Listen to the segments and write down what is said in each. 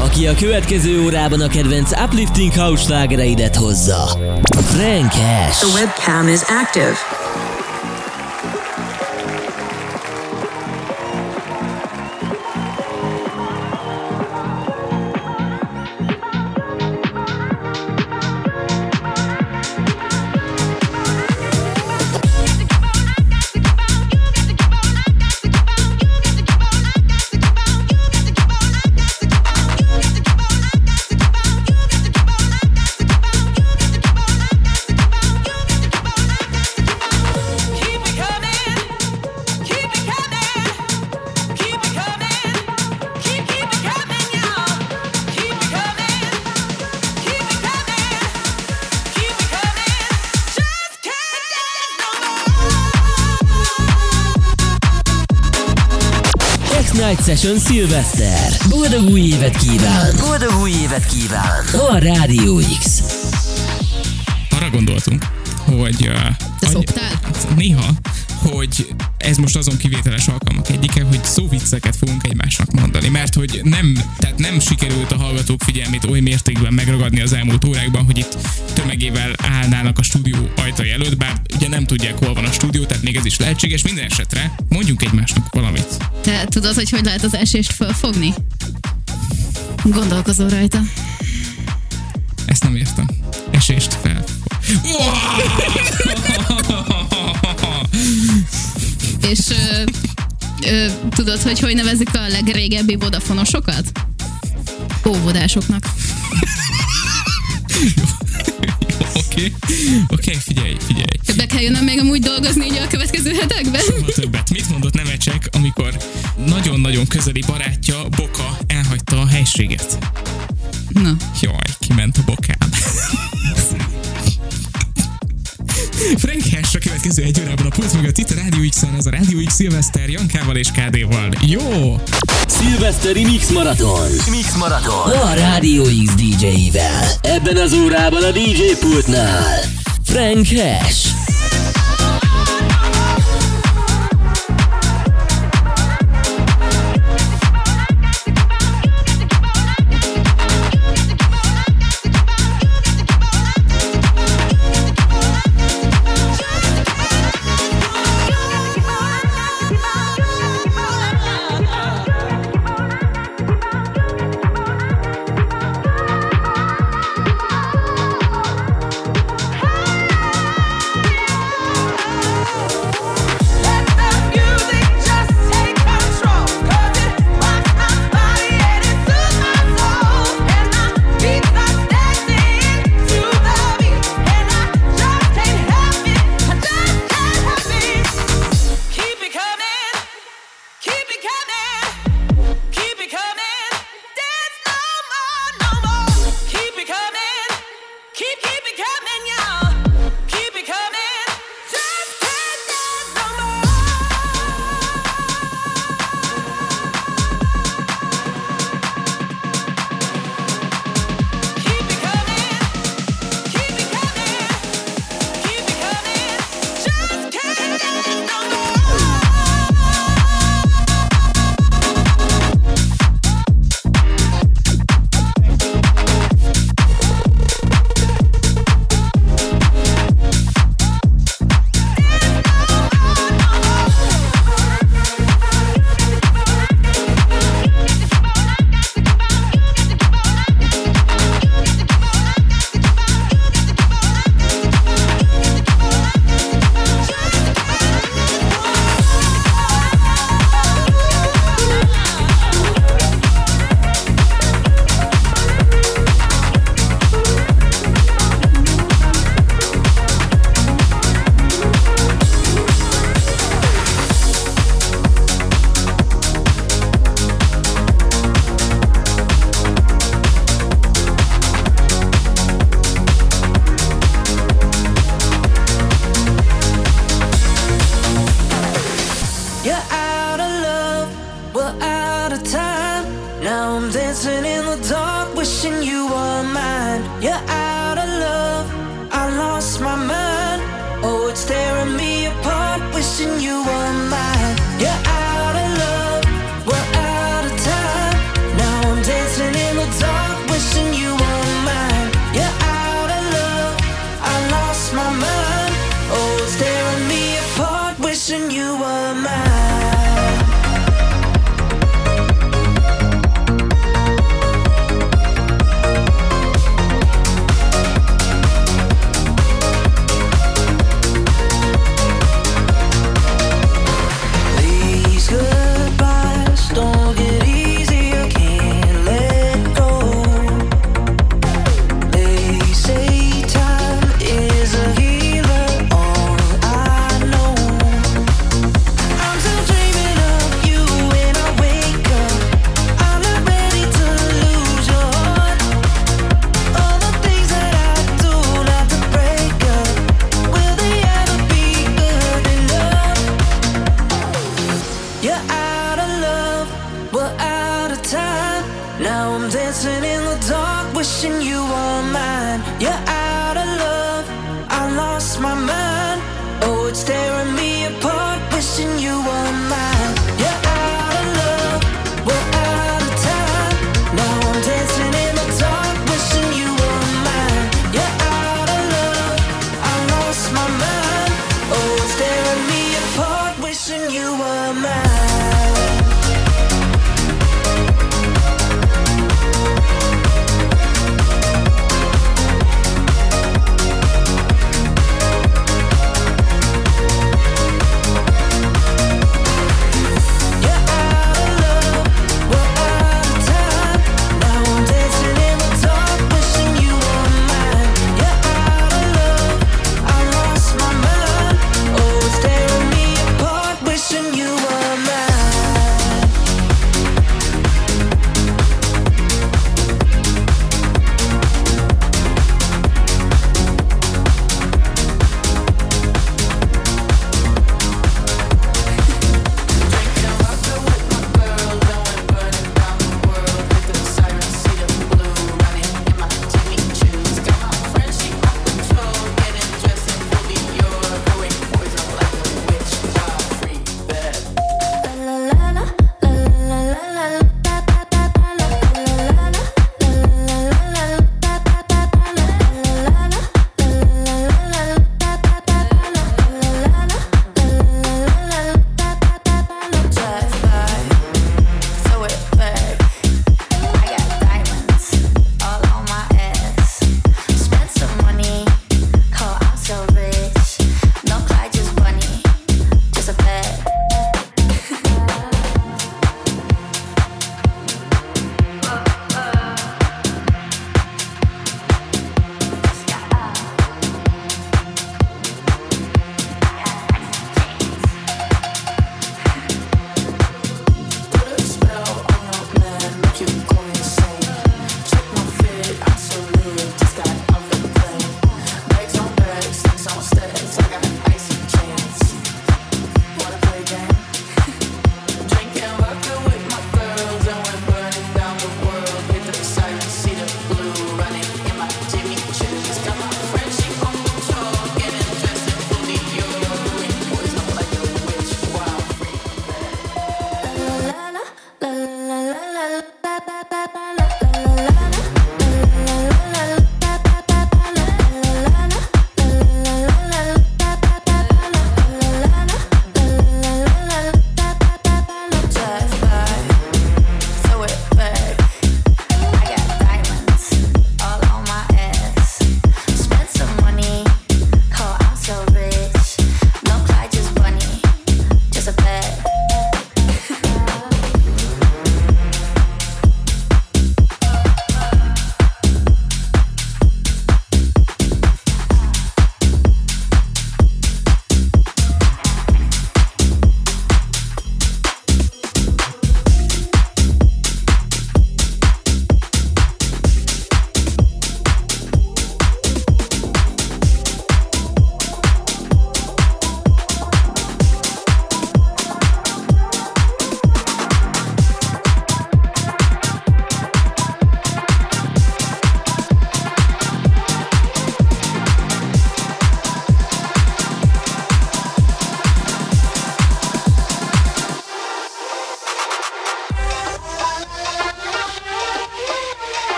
aki a következő órában a kedvenc uplifting house slágereidet hozza. Frank Cash. The webcam is active. Session Szilveszter. Boldog új évet kíván! Boldog új évet kíván! A Rádió X. arra gondoltunk, hogy... Uh, Te szoktál? Néha, hogy ez most azon kivételes alkalmak egyike, hogy szóvicceket fogunk egymásnak mondani, mert hogy nem, tehát nem sikerült a hallgatók figyelmét oly mértékben megragadni az elmúlt órákban, hogy itt tömegével állnának a stúdió ajtaj előtt, bár ugye nem tudják, hol van a stúdió, tehát még ez is lehetséges. Minden esetre mondjunk egymásnak valamit. Te tudod, hogy hogy lehet az esést fölfogni? Gondolkozol rajta. Ezt nem értem. Esést fel. És ö, ö, tudod, hogy hogy nevezik a legrégebbi vodafonosokat? Óvodásoknak. Oké, oké, figyelj, figyelj. Kell jönnöm még amúgy dolgozni így a következő hetekben? Soha többet. Mit mondott Nemecsek, amikor nagyon-nagyon közeli barátja, Boka elhagyta a helységet? Na, Jaj, kiment a bokám. Frank Hash a következő egy órában a pult mögött itt a Rádió x ez a Rádió X Szilveszter Jankával és KD-val. Jó! Szilveszteri Mix Marathon. Mix Marathon. A Rádió X DJ-vel. Ebben az órában a DJ pultnál. Frank Cash.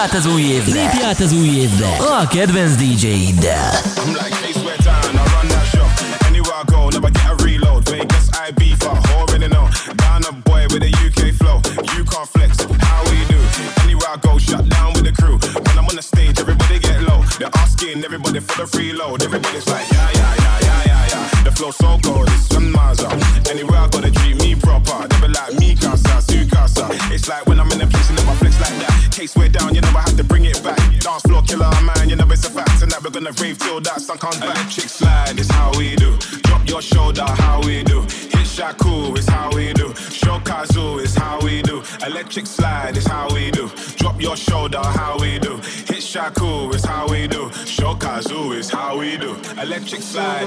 át az új évre! Lépj át az új évre! A kedvenc DJ-iddel! your shoulder, how we do. Hit shot it's how we do. Shokazu, it's how we do. Electric slide, it's how we do. Drop your shoulder, how we do. Hit shot it's how we do. Shokazu, it's how we do. Electric slide.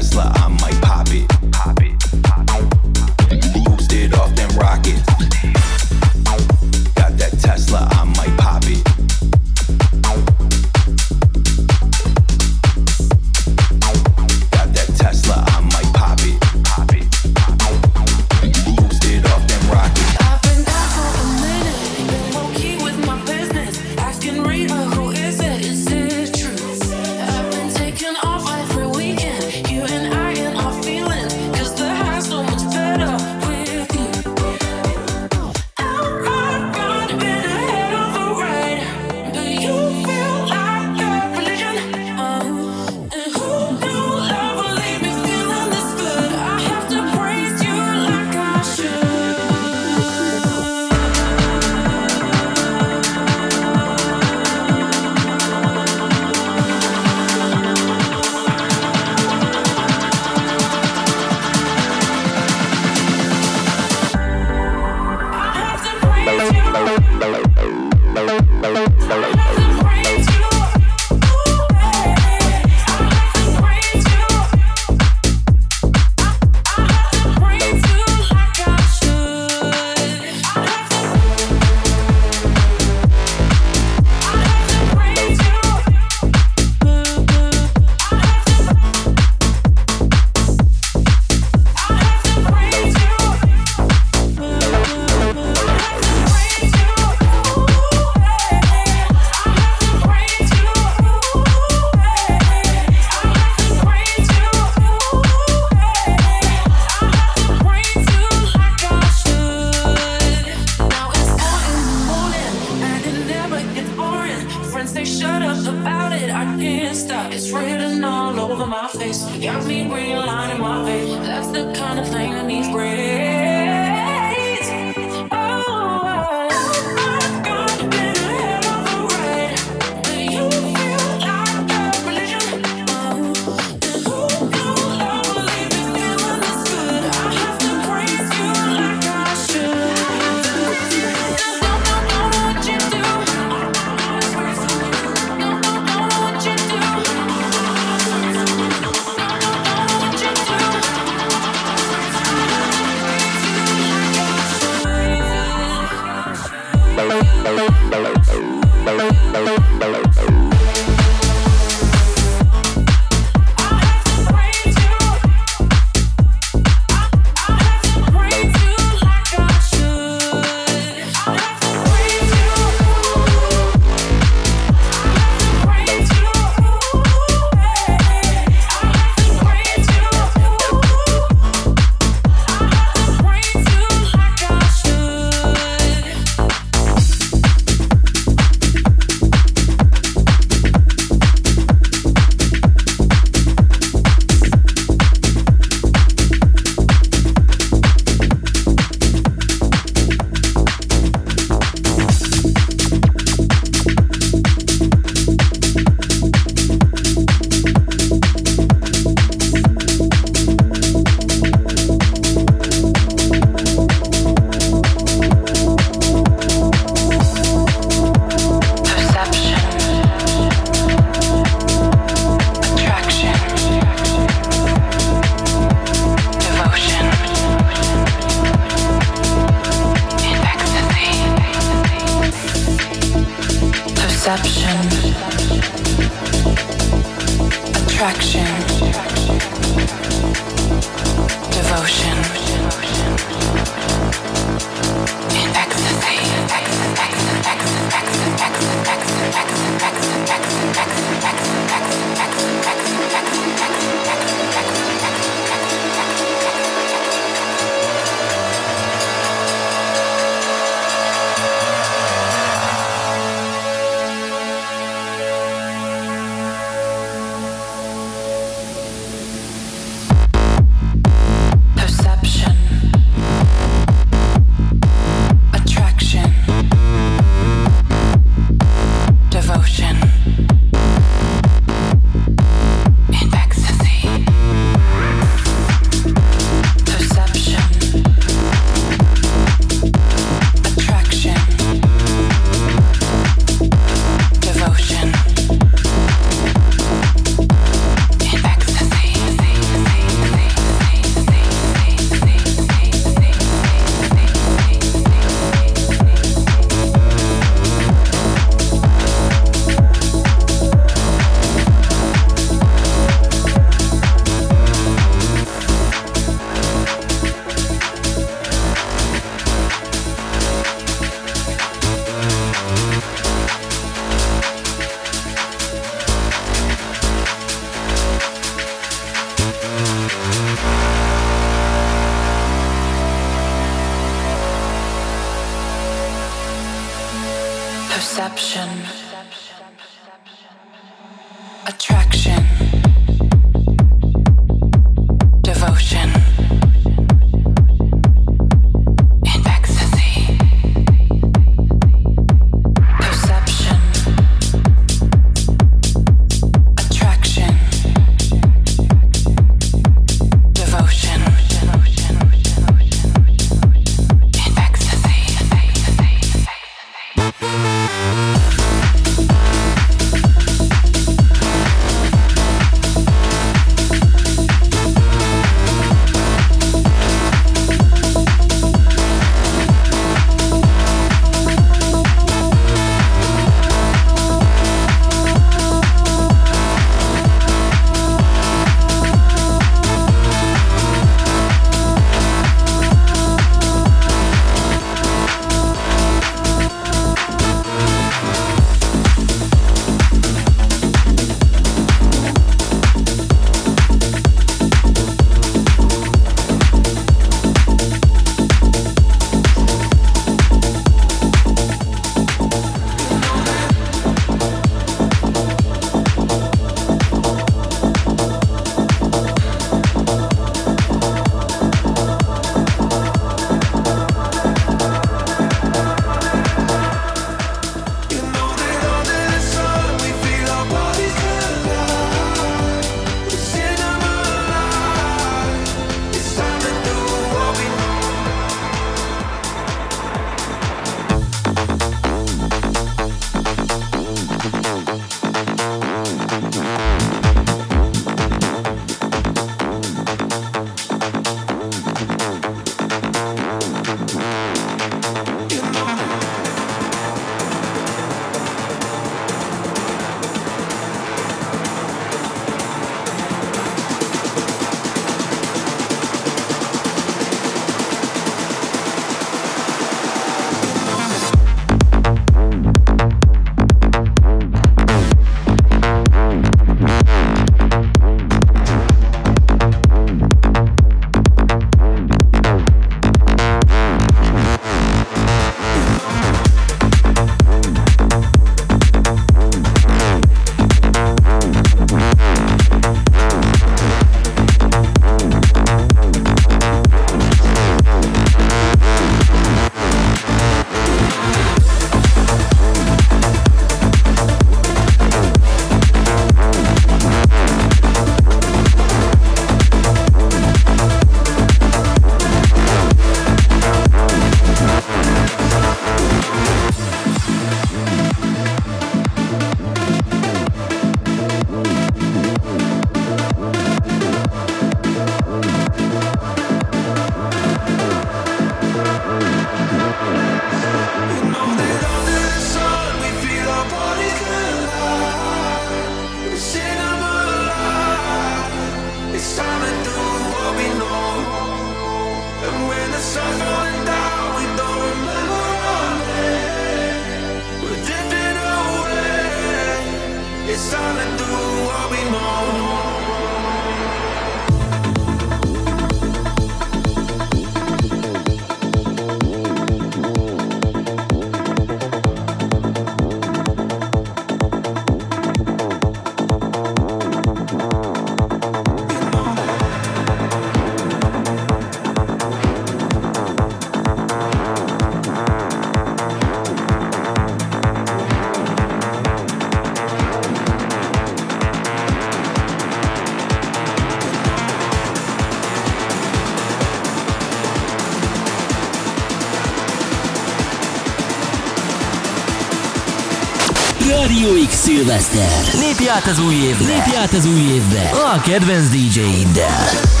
Rádió X Szilveszter. Lépj át az új évbe! Lépj át az új évbe! A kedvenc DJ-iddel!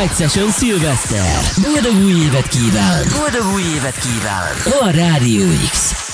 Night Session Szilveszter. Boldog új évet kíván! Boldog új évet kíván! A Rádió X.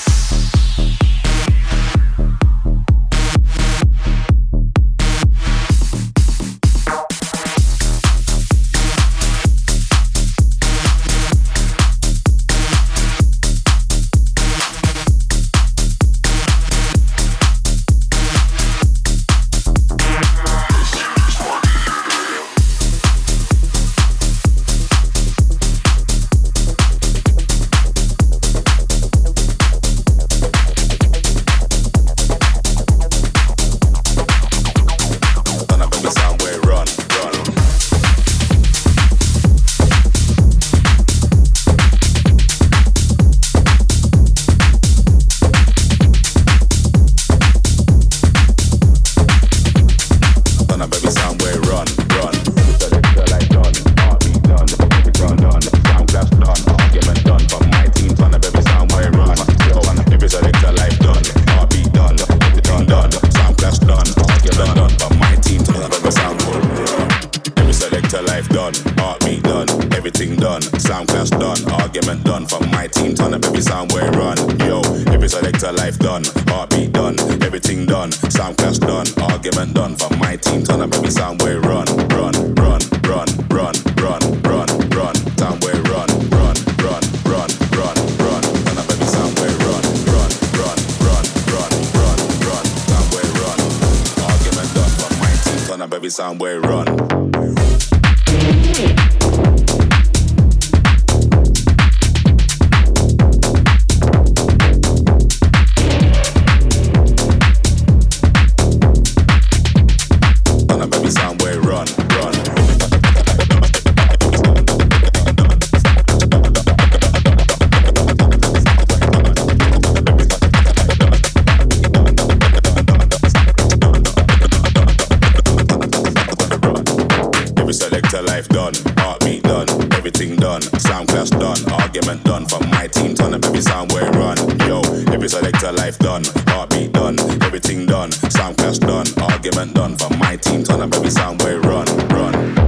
sound way run. Yo, every selector life done, heartbeat done, everything done, soundcast done, argument done. For my team, Turn up every soundwave run, run.